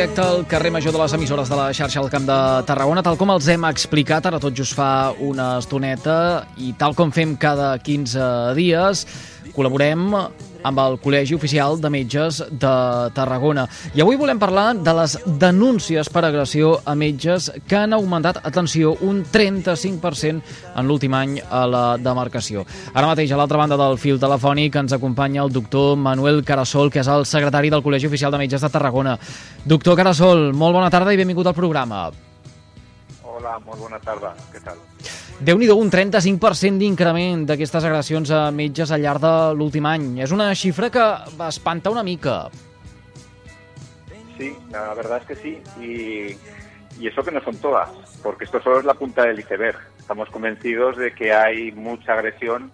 Directe al carrer major de les emissores de la xarxa al Camp de Tarragona, tal com els hem explicat, ara tot just fa una estoneta, i tal com fem cada 15 dies, col·laborem amb el Col·legi Oficial de Metges de Tarragona. I avui volem parlar de les denúncies per agressió a metges que han augmentat, atenció, un 35% en l'últim any a la demarcació. Ara mateix, a l'altra banda del fil telefònic, ens acompanya el doctor Manuel Carasol, que és el secretari del Col·legi Oficial de Metges de Tarragona. Doctor Carasol, molt bona tarda i benvingut al programa. Hola, molt bona tarda. Què tal? Déu nhi un 35% d'increment d'aquestes agressions a metges al llarg de l'últim any. És una xifra que espanta una mica. Sí, la verdad es que sí. Y, y eso que no son todas, porque esto solo es la punta del iceberg. Estamos convencidos de que hay mucha agresión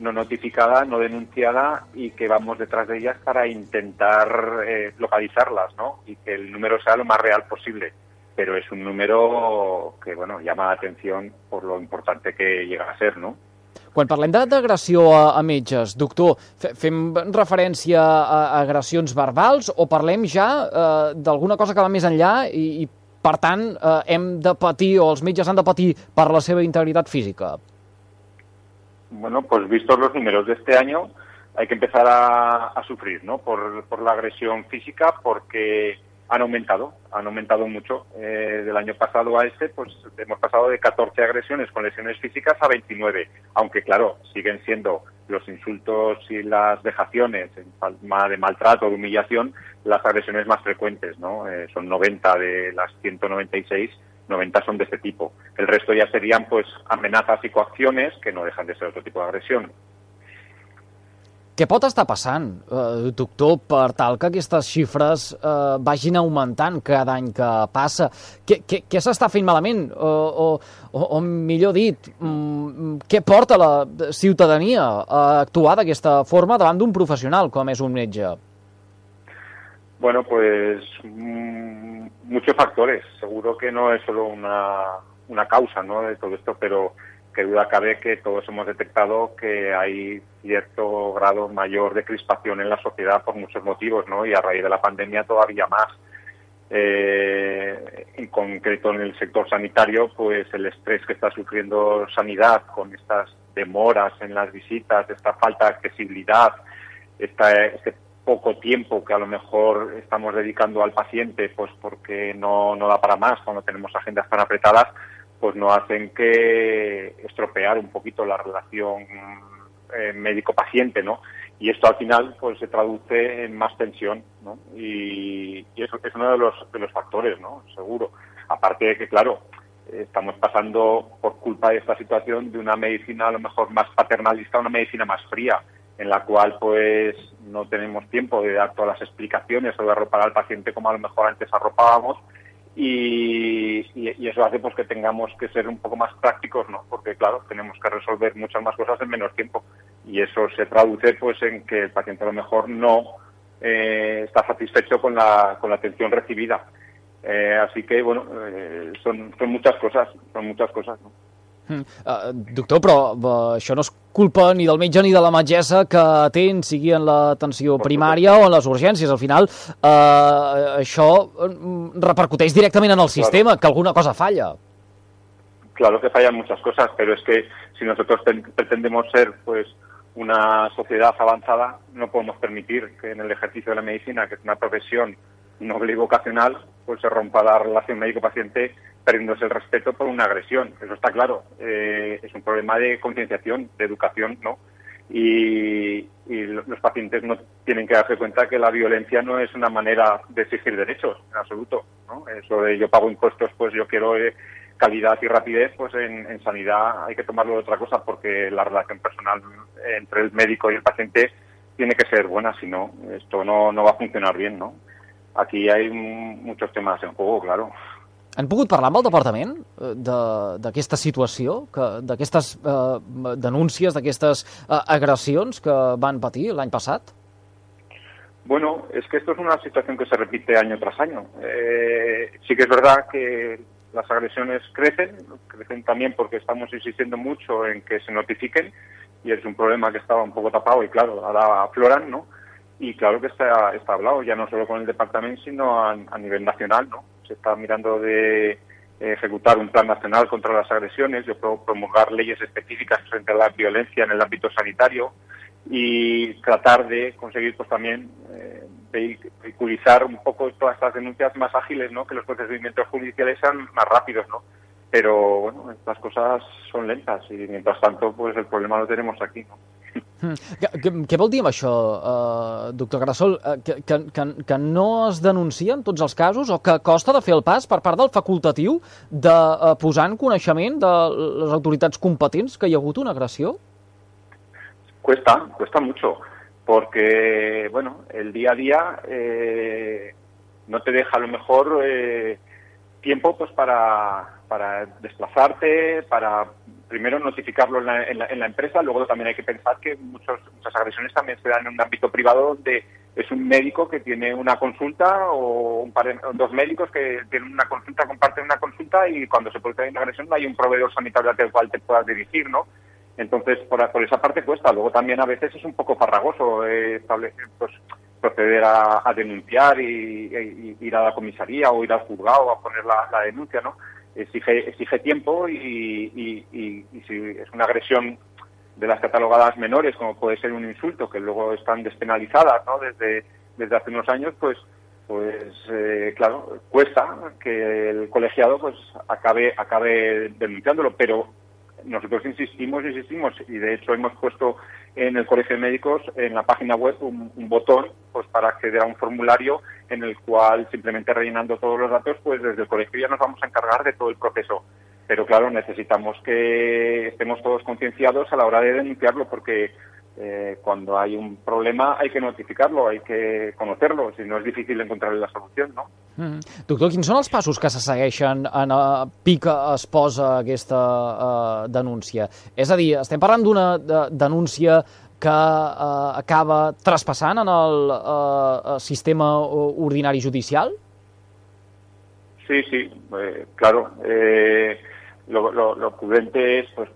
no notificada, no denunciada y que vamos detrás de ellas para intentar eh, localizarlas, ¿no? Y que el número sea lo más real posible pero es un número que bueno, llama la atención por lo importante que llega a ser, no? Quan parlem d'agressió a, a metges, doctor, fem referència a agressions verbals o parlem ja eh, d'alguna cosa que va més enllà i, i per tant, eh, hem de patir o els metges han de patir per la seva integritat física? Bueno, pues vistos los números de este año, hay que empezar a, a sufrir, ¿no? Por, por la agresión física, porque han aumentado, han aumentado mucho. Eh, del año pasado a este, pues hemos pasado de 14 agresiones con lesiones físicas a 29, aunque claro, siguen siendo los insultos y las vejaciones de maltrato, de humillación, las agresiones más frecuentes, ¿no? Eh, son 90 de las 196, 90 son de este tipo. El resto ya serían pues amenazas y coacciones que no dejan de ser otro tipo de agresión. Què pot estar passant, eh, doctor, per tal que aquestes xifres eh, vagin augmentant cada any que passa? Què, què, què s'està fent malament? O, o, o, millor dit, mm, què porta la ciutadania a actuar d'aquesta forma davant d'un professional com és un metge? Bueno, pues mmm, muchos factores. Seguro que no es solo una, una causa ¿no? de todo esto, pero que duda cabe que todos hemos detectado que hay cierto grado mayor de crispación en la sociedad por muchos motivos, ¿no? Y a raíz de la pandemia todavía más. Eh, en concreto en el sector sanitario, pues el estrés que está sufriendo sanidad con estas demoras en las visitas, esta falta de accesibilidad, esta, este poco tiempo que a lo mejor estamos dedicando al paciente, pues porque no, no da para más cuando tenemos agendas tan apretadas, pues no hacen que estropear un poquito la relación eh, médico-paciente, ¿no? Y esto al final pues se traduce en más tensión, ¿no? Y, eso es uno de los, de los factores, ¿no? Seguro. Aparte de que, claro, estamos pasando por culpa de esta situación de una medicina a lo mejor más paternalista, una medicina más fría, en la cual pues no tenemos tiempo de dar todas las explicaciones o de arropar al paciente como a lo mejor antes arropábamos y, y, eso hace pues que tengamos que ser un poco más prácticos, ¿no? Porque claro, tenemos que resolver muchas más cosas en menos tiempo y eso se traduce pues en que el paciente a lo mejor no eh, está satisfecho con la, con la atención recibida. Eh, así que bueno, eh, son, son muchas cosas, son muchas cosas, ¿no? Uh, doctor, però uh, això no és culpa ni del metge ni de la metgessa que atén, sigui en l'atenció primària o en les urgències. Al final, uh, això repercuteix directament en el sistema, claro. que alguna cosa falla. Claro que fallan muchas cosas, pero es que si nosotros pretendemos ser pues una sociedad avanzada, no podemos permitir que en el ejercicio de la medicina, que es una profesión noble y vocacional, pues se rompa la relación médico-paciente perdiéndose el respeto por una agresión. Eso está claro. Eh, es un problema de concienciación, de educación, ¿no? Y, y, los pacientes no tienen que darse cuenta que la violencia no es una manera de exigir derechos, en absoluto. ¿no? Eso de yo pago impuestos, pues yo quiero eh, calidad y rapidez, pues en, en, sanidad hay que tomarlo de otra cosa porque la relación personal entre el médico y el paciente tiene que ser buena, si no, esto no, no va a funcionar bien, ¿no? Aquí hay muchos temas en juego, claro. Han pogut parlar amb el departament eh, d'aquesta situació, d'aquestes eh, denúncies, d'aquestes eh, agressions que van patir l'any passat? Bueno, es que esto es una situación que se repite año tras año. Eh, sí que es verdad que las agresiones crecen, crecen también porque estamos insistiendo mucho en que se notifiquen y es un problema que estaba un poco tapado y claro, ahora afloran, ¿no? y claro que está, está hablado, ya no solo con el departamento, sino a, a nivel nacional, ¿no? Se está mirando de ejecutar un plan nacional contra las agresiones, de promulgar leyes específicas frente a la violencia en el ámbito sanitario y tratar de conseguir pues también eh, vehiculizar un poco todas estas denuncias más ágiles, ¿no? Que los procedimientos judiciales sean más rápidos, ¿no? Pero bueno, estas cosas son lentas y mientras tanto pues el problema lo tenemos aquí, ¿no? Hmm. Què, vol dir amb això, uh, doctor Grassol? Uh, que, que, que, que no es denuncien tots els casos o que costa de fer el pas per part del facultatiu de uh, posar en coneixement de les autoritats competents que hi ha hagut una agressió? Cuesta, cuesta mucho, porque, bueno, el día a día eh, no te deja a lo mejor eh, tiempo pues para, para desplazarte, para primero notificarlo en la, en, la, en la, empresa, luego también hay que pensar que muchos, muchas agresiones también se dan en un ámbito privado donde es un médico que tiene una consulta o un par, dos médicos que tienen una consulta, comparten una consulta y cuando se produce una agresión no hay un proveedor sanitario al cual te puedas dirigir, ¿no? Entonces, por, esa parte cuesta. Luego también a veces es un poco farragoso eh, establecer, pues, proceder a, a denunciar y, ir a la comisaría o ir al juzgado a poner la, la denuncia, ¿no? Exige, exige tiempo y, y, y, si es una agresión de las catalogadas menores, como puede ser un insulto, que luego están despenalizadas ¿no? desde, desde hace unos años, pues pues eh, claro, cuesta que el colegiado pues acabe acabe denunciándolo, pero nosotros insistimos, insistimos, y de hecho hemos puesto en el Colegio de Médicos, en la página web, un, un, botón pues para acceder a un formulario en el cual simplemente rellenando todos los datos, pues desde el colegio ya nos vamos a encargar de todo el proceso. Pero claro, necesitamos que estemos todos concienciados a la hora de denunciarlo, porque eh, cuando hay un problema hay que notificarlo, hay que conocerlo, si no es difícil encontrar la solución, no? Mm -hmm. Doctor, quins són els passos que se segueixen en a pic es posa aquesta uh, denúncia? És a dir, estem parlant d'una de, denúncia que uh, acaba traspassant en el uh, sistema ordinari judicial? Sí, sí, eh, claro. Eh, lo, lo, lo prudente es pues,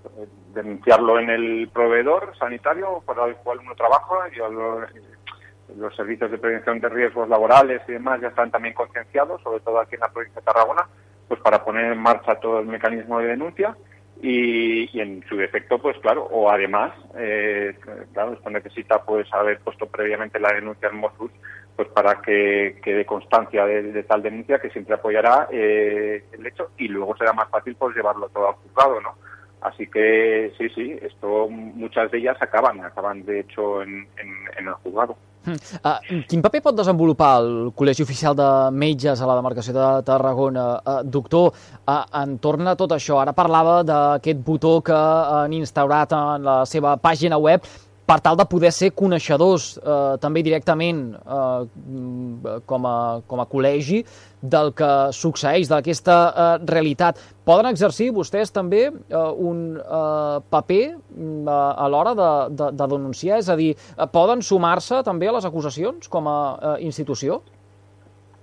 denunciarlo en el proveedor sanitario para el cual uno trabaja y los, servicios de prevención de riesgos laborales y demás ya están también concienciados, sobre todo aquí en la provincia de Tarragona, pues para poner en marcha todo el mecanismo de denuncia y, en su defecto, pues claro, o además, eh, claro, esto necesita pues haber puesto previamente la denuncia en Mossus, pues para que quede constancia de, de tal denuncia que siempre apoyará eh, el hecho y luego será más fácil pues llevarlo todo al juzgado, ¿no? Así que sí, sí, esto muchas de ellas acaban, acaban de hecho en, en, en el juzgado. Uh, quin paper pot desenvolupar el Col·legi Oficial de Metges a la demarcació de Tarragona? Uh, doctor, uh, entorn a tot això, ara parlava d'aquest botó que han instaurat en la seva pàgina web per tal de poder ser coneixedors eh, també directament eh, com, a, com a col·legi del que succeeix, d'aquesta eh, realitat. Poden exercir vostès també eh, un eh, paper eh, a l'hora de, de, de denunciar? És a dir, eh, poden sumar-se també a les acusacions com a eh, institució?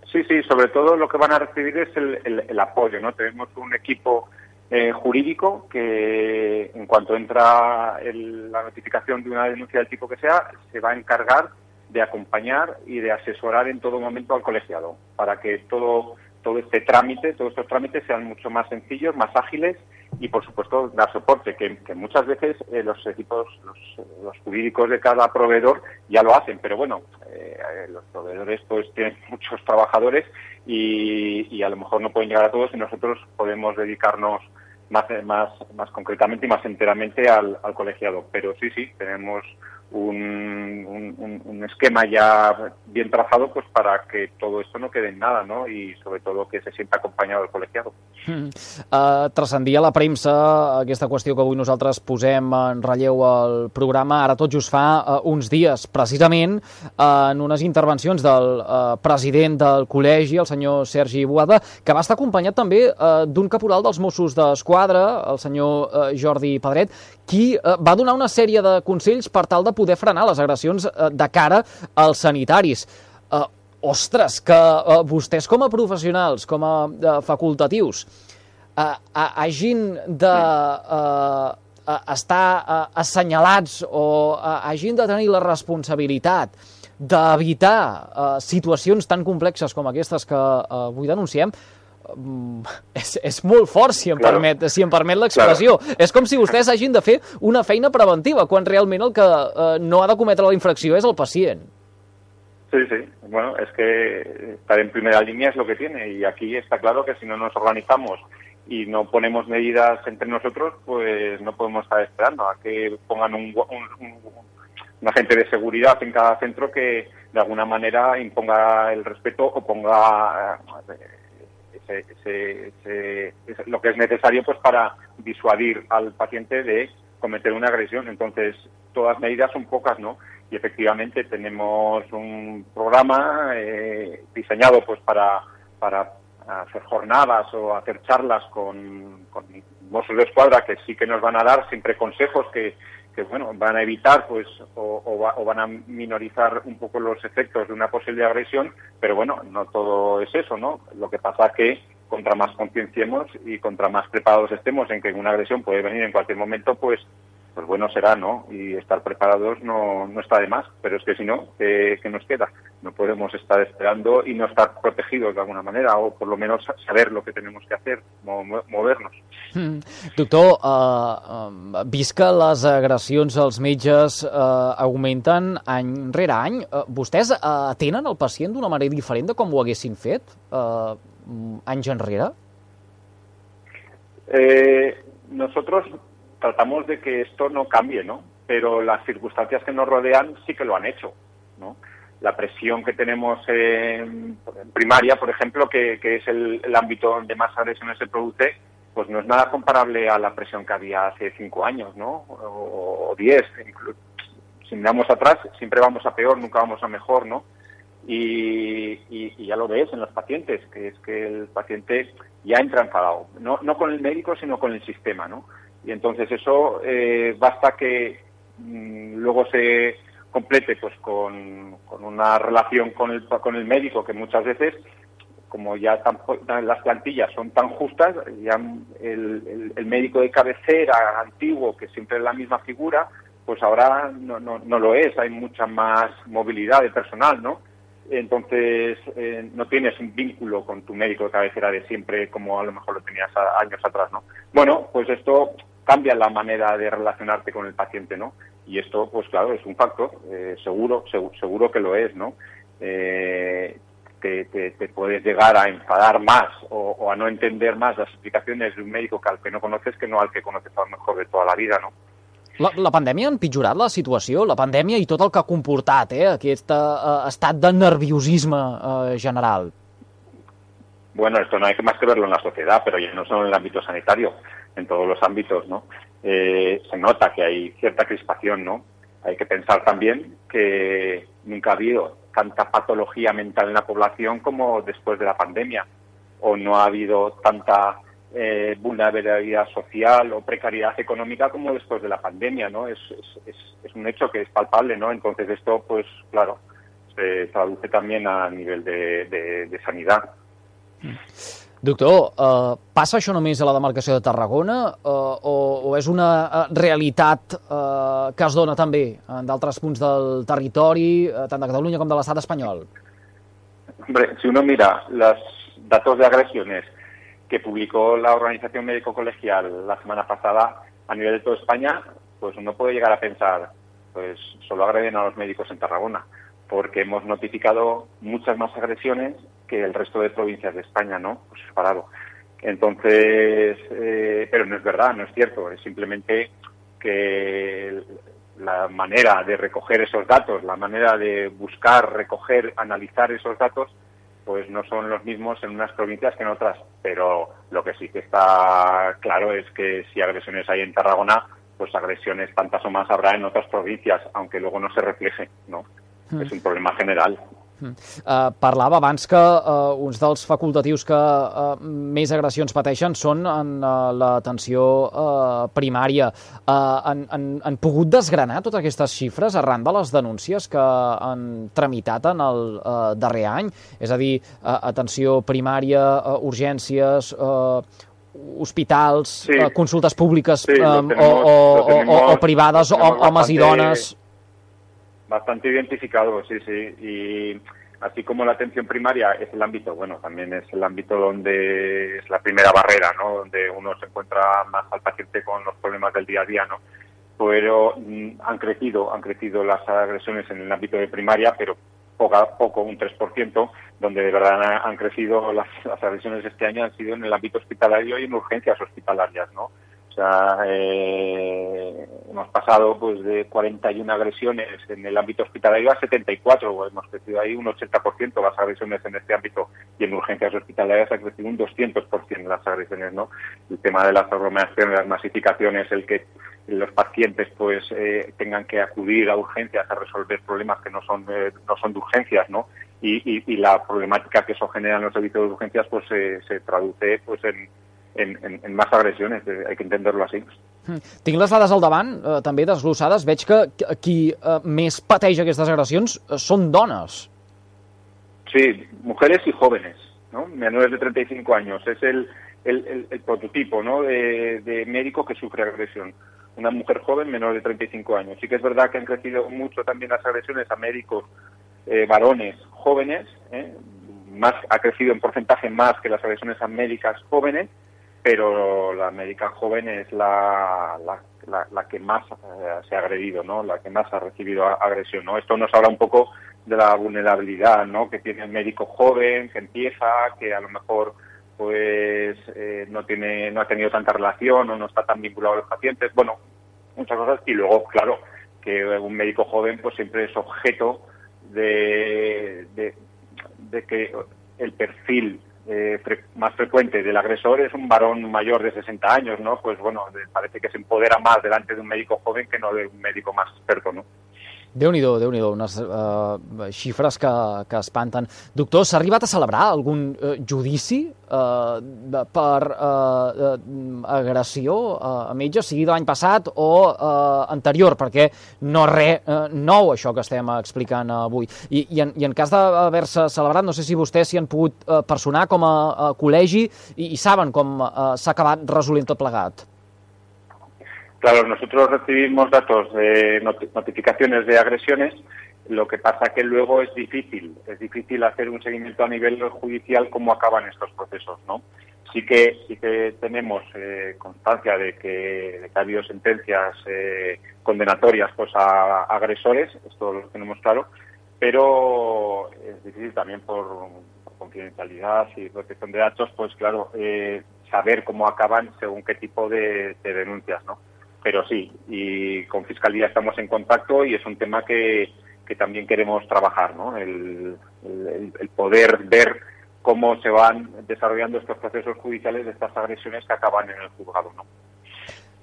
Sí, sí, sobre todo lo que van a recibir es el, el, el apoyo, ¿no? Tenemos un equipo eh, jurídico que en cuanto entra el, la notificación de una denuncia del tipo que sea, se va a encargar de acompañar y de asesorar en todo momento al colegiado para que todo todo este trámite, todos estos trámites sean mucho más sencillos, más ágiles y, por supuesto, dar soporte, que, muchas veces eh, los equipos, los, los, jurídicos de cada proveedor ya lo hacen, pero bueno, eh, los proveedores pues tienen muchos trabajadores y, y, a lo mejor no pueden llegar a todos y nosotros podemos dedicarnos más, más, más concretamente y más enteramente al, al colegiado. Pero sí, sí, tenemos un, un, un, esquema ya bien trazado pues para que todo esto no quede en nada ¿no? y sobre todo que se sienta acompanyado del col·legiado. Mm. Uh, transcendia la premsa aquesta qüestió que avui nosaltres posem en relleu al programa, ara tot just fa uh, uns dies, precisament uh, en unes intervencions del uh, president del col·legi, el senyor Sergi Boada, que va estar acompanyat també uh, d'un caporal dels Mossos d'Esquadra, el senyor uh, Jordi Pedret, qui uh, va donar una sèrie de consells per tal de poder frenar les agressions eh, de cara als sanitaris. Uh, ostres, que uh, vostès com a professionals, com a uh, facultatius, uh, hagin de uh, estar uh, assenyalats o uh, hagin de tenir la responsabilitat d'evitar uh, situacions tan complexes com aquestes que uh, avui denunciem, um, és, és molt fort, si em claro. permet, si em permet l'expressió. Claro. És com si vostès hagin de fer una feina preventiva, quan realment el que uh, no ha de cometre la infracció és el pacient. Sí, sí. Bueno, es que estar en primera línea es lo que tiene y aquí está claro que si no nos organizamos y no ponemos medidas entre nosotros, pues no podemos estar esperando a que pongan un, un, un, agente de seguridad en cada centro que de alguna manera imponga el respeto o ponga eh, ese, ese, ese, lo que es necesario pues para disuadir al paciente de cometer una agresión. Entonces, todas medidas son pocas, ¿no? Y efectivamente tenemos un programa eh, diseñado pues para, para hacer jornadas o hacer charlas con, con Mossos de Escuadra que sí que nos van a dar siempre consejos que, que bueno, van a evitar pues o, o, van a minorizar un poco los efectos de una posible agresión, pero bueno, no todo es eso, ¿no? Lo que pasa que contra más concienciemos y contra más preparados estemos en que una agresión puede venir en cualquier momento, pues pues bueno será, ¿no? Y estar preparados no, no está de más, pero es que si no, ¿qué, nos queda? No podemos estar esperando y no estar protegidos de alguna manera, o por lo menos saber lo que tenemos que hacer, movernos. Mm. Doctor, uh, uh, vist que les agressions als metges uh, augmenten any rere any, uh, vostès uh, atenen el pacient d'una manera diferent de com ho haguessin fet uh, anys enrere? Eh, nosotros tratamos de que esto no cambie, ¿no? Pero las circunstancias que nos rodean sí que lo han hecho, ¿no? La presión que tenemos en, primaria, por ejemplo, que, es el, ámbito donde más agresiones se produce, pues no es nada comparable a la presión que había hace cinco años, ¿no? O, diez. Si miramos atrás, siempre vamos a peor, nunca vamos a mejor, ¿no? Y, y, ya lo ves en los pacientes, que es que el paciente ya entra enfadado, no, no con el médico, sino con el sistema, ¿no? y entonces eso eh, basta que mm, luego se complete pues con, una relación con el, con el médico que muchas veces como ya las plantillas son tan justas, ya el, el, médico de cabecera antiguo, que siempre es la misma figura, pues ahora no, no, no lo es, hay mucha más movilidad de personal, ¿no? Entonces eh, no tienes un vínculo con tu médico de cabecera de siempre como a lo mejor lo tenías años atrás, ¿no? Bueno, pues esto cambia la manera de relacionarte con el paciente, ¿no? Y esto, pues claro, es un factor, eh, seguro, seguro, que lo es, ¿no? Eh, te, te, puedes llegar a enfadar más o, a no entender más las explicaciones de un médico que al que no conoces que no al que conoces a lo mejor de toda la vida, ¿no? La, la pandèmia ha empitjorat la situació, la pandèmia i tot el que ha comportat, eh, aquest uh, estat de nerviosisme uh, general. Bueno, esto no hay más que verlo en la sociedad, pero ya no solo en el ámbito sanitario. en todos los ámbitos, ¿no? Eh, se nota que hay cierta crispación, ¿no? Hay que pensar también que nunca ha habido tanta patología mental en la población como después de la pandemia, o no ha habido tanta eh, vulnerabilidad social o precariedad económica como después de la pandemia, ¿no? Es, es, es, un hecho que es palpable, ¿no? Entonces esto, pues claro, se traduce también a nivel de, de, de sanidad. Doctor, eh, passa això només a la demarcació de Tarragona eh, o, o és una eh, realitat eh, que es dona també en d'altres punts del territori, eh, tant de Catalunya com de l'estat espanyol? Hombre, si uno mira los datos de agresiones que publicó la Organización Médico Colegial la semana pasada a nivel de toda España, pues uno puede llegar a pensar, pues solo agreden a los médicos en Tarragona, porque hemos notificado muchas más agresiones que el resto de provincias de España, ¿no? Pues separado. Entonces, eh, pero no es verdad, no es cierto, es simplemente que la manera de recoger esos datos, la manera de buscar, recoger, analizar esos datos, pues no son los mismos en unas provincias que en otras. Pero lo que sí que está claro es que si agresiones hay en Tarragona, pues agresiones tantas o más habrá en otras provincias, aunque luego no se refleje, ¿no? Mm. És un problema general. Uh, parlava abans que uh, uns dels facultatius que uh, més agressions pateixen són en uh, l'atenció uh, primària. Uh, han, han, han pogut desgranar totes aquestes xifres arran de les denúncies que han tramitat en el uh, darrer any? És a dir, uh, atenció primària, uh, urgències, uh, hospitals, sí. consultes públiques sí, um, tenemos, o, o, o, o privades, homes i dones... Bastante identificado, sí, sí. Y así como la atención primaria es el ámbito, bueno, también es el ámbito donde es la primera barrera, ¿no? Donde uno se encuentra más al paciente con los problemas del día a día, ¿no? Pero mm, han crecido, han crecido las agresiones en el ámbito de primaria, pero poco a poco, un 3%, donde de verdad han, crecido las, las agresiones este año han sido en el ámbito hospitalario y en urgencias hospitalarias, ¿no? Eh, hemos pasado pues de 41 agresiones en el ámbito hospitalario a 74, hemos crecido ahí un 80% las agresiones en este ámbito y en urgencias hospitalarias ha crecido un 200% las agresiones, ¿no? El tema de las aglomeraciones, las masificaciones, el que los pacientes pues eh, tengan que acudir a urgencias a resolver problemas que no son eh, no son de urgencias, ¿no? Y, y, la problemática que eso genera en los servicios de urgencias pues se traduce pues en en, en, en más agressiones, eh, hay que entenderlo así. Mm. Tinc les dades al davant, eh, també desglossades. Veig que qui eh, més pateix aquestes agressions eh, són dones. Sí, mujeres y jóvenes, ¿no? Menores de 35 años. Es el, el, el, el prototipo, ¿no? De, de médico que sufre agresión. Una mujer joven menor de 35 años. Sí que es verdad que han crecido mucho también las agresiones a médicos eh, varones jóvenes, ¿eh? más ha crecido en porcentaje más que las agresiones a médicas jóvenes, pero la médica joven es la, la, la, que más eh, se ha agredido, ¿no? La que más ha recibido agresión, ¿no? Esto nos habla un poco de la vulnerabilidad, ¿no? Que tiene el médico joven, que empieza, que a lo mejor pues eh, no tiene no ha tenido tanta relación o no está tan vinculado a los pacientes, bueno, muchas cosas y luego, claro, que un médico joven pues siempre es objeto de, de, de que el perfil eh, más frecuente del agresor es un varón mayor de 60 años, ¿no? Pues bueno, parece que se empodera más delante de un médico joven que no de un médico más experto, ¿no? Déu-n'hi-do, déu nhi déu unes uh, xifres que, que espanten. Doctor, s'ha arribat a celebrar algun uh, judici uh, per uh, uh, agressió uh, a metge, sigui de l'any passat o uh, anterior, perquè no res uh, nou això que estem explicant avui. I, i, en, i en cas d'haver-se celebrat, no sé si vostès s'hi han pogut uh, personar com a, a col·legi i, i saben com uh, s'ha acabat resolent tot plegat. Claro, nosotros recibimos datos de notificaciones de agresiones, lo que pasa que luego es difícil, es difícil hacer un seguimiento a nivel judicial cómo acaban estos procesos, ¿no? Sí que sí que tenemos eh, constancia de que, de que, ha habido sentencias eh, condenatorias pues a, agresores, esto lo tenemos claro, pero es difícil también por, por confidencialidad y protección de datos, pues claro, eh, saber cómo acaban según qué tipo de, de denuncias, ¿no? Pero sí, y con Fiscalía estamos en contacto y es un tema que, que también queremos trabajar, ¿no? El, el, el, poder ver cómo se van desarrollando estos procesos judiciales de estas agresiones que acaban en el juzgado, ¿no?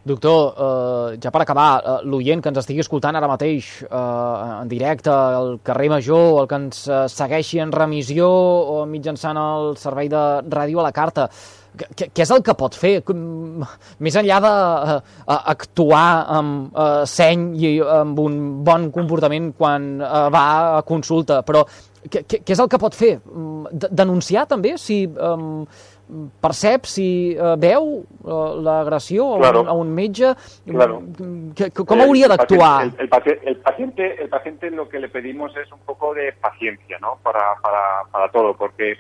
Doctor, eh, ja per acabar, eh, l'oient que ens estigui escoltant ara mateix eh, en directe al carrer Major el que ens eh, segueixi en remissió o mitjançant el servei de ràdio a la carta, què, què és el que pot fer? Més enllà d'actuar uh, amb uh, seny i amb un bon comportament quan uh, va a consulta, però què, què és el que pot fer? D denunciar també si um, percep, si uh, veu uh, l'agressió claro. a, un, a un metge? Claro. Com hauria d'actuar? El, el, el, paciente, el paciente lo que le pedimos es un poco de paciencia, ¿no? Para, para, para todo, porque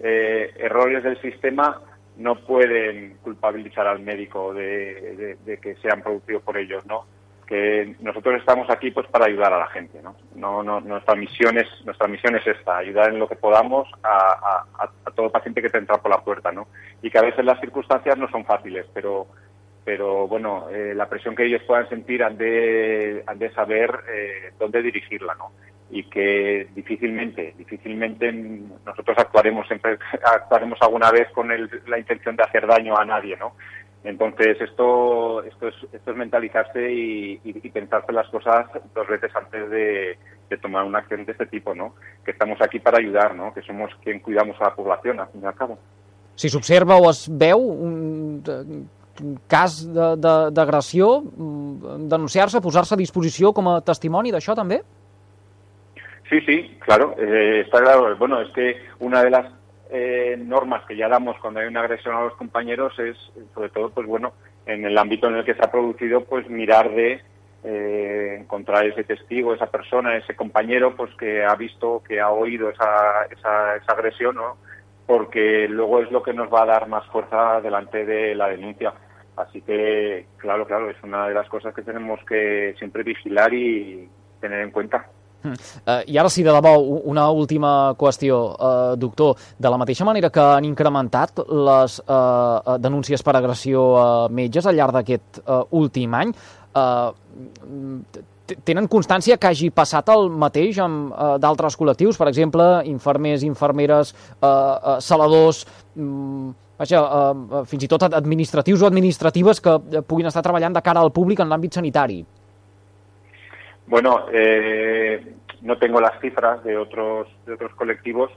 eh, errores del sistema no pueden culpabilizar al médico de, de, que se han producido por ellos, ¿no? Que nosotros estamos aquí pues para ayudar a la gente, ¿no? no, no nuestra misión es nuestra misión es esta, ayudar en lo que podamos a todo paciente que te entra por la puerta, ¿no? Y que a veces las circunstancias no son fáciles, pero pero bueno, eh, la presión que ellos puedan sentir han de, han de saber eh, dónde dirigirla, ¿no? Y que difícilmente, difícilmente nosotros actuaremos siempre, actuaremos alguna vez con el, la intención de hacer daño a nadie, ¿no? Entonces esto, esto es, esto es mentalizarse y, y, y pensarse las cosas dos veces antes de, de, tomar una acción de este tipo, ¿no? Que estamos aquí para ayudar, ¿no? Que somos quien cuidamos a la población, al fin y al cabo. Si s'observa o es veu un, cas d'agressió, mm, denunciar-se, posar-se a disposició com a testimoni d'això també? Sí, sí, claro, eh, está claro. Bueno, es que una de las eh, normas que ya damos cuando hay una agresión a los compañeros es, sobre todo, pues bueno, en el ámbito en el que se ha producido, pues mirar de eh, encontrar ese testigo, esa persona, ese compañero, pues que ha visto, que ha oído esa, esa, esa agresión, ¿no? Porque luego es lo que nos va a dar más fuerza delante de la denuncia. Así que, claro, claro, es una de las cosas que tenemos que siempre vigilar y tener en cuenta. Uh, I ara sí, de debò, una última qüestió, uh, doctor. De la mateixa manera que han incrementat les uh, denúncies per agressió a metges al llarg d'aquest uh, últim any, uh, tenen constància que hagi passat el mateix amb uh, d'altres col·lectius, per exemple, infermers, infermeres, uh, uh, saladors, um, vaja, uh, fins i tot administratius o administratives que puguin estar treballant de cara al públic en l'àmbit sanitari? Bueno, eh, no tengo las cifras de otros, de otros colectivos.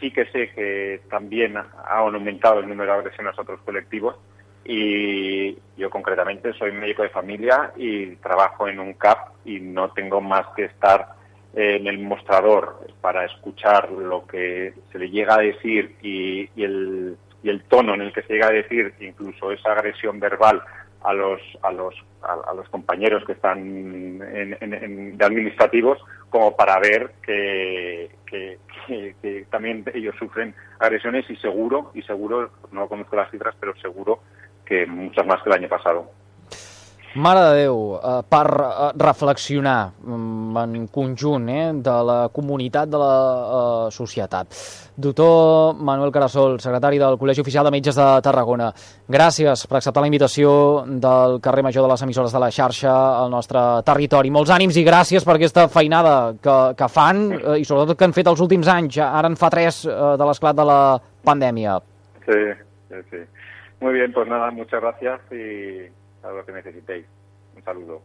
Sí que sé que también ha aumentado el número de agresiones a otros colectivos y yo concretamente soy médico de familia y trabajo en un CAP y no tengo más que estar en el mostrador para escuchar lo que se le llega a decir y, el, y el tono en el que se llega a decir, incluso esa agresión verbal a los, a los, a, los compañeros que están en, de administrativos como para ver que, que, que, también ellos sufren agresiones y seguro, y seguro, no conozco las cifras, pero seguro que muchas más que el año pasado. Mare de Déu, eh, per eh, reflexionar mm, en conjunt eh, de la comunitat, de la eh, societat. Doctor Manuel Carasol, secretari del Col·legi Oficial de Metges de Tarragona, gràcies per acceptar la invitació del carrer Major de les emissores de la xarxa al nostre territori. Molts ànims i gràcies per aquesta feinada que, que fan eh, i sobretot que han fet els últims anys. Ara en fa tres de l'esclat de la pandèmia. Sí, sí, sí. Muy bien, pues nada, muchas gracias y a lo que necesitéis. Un saludo.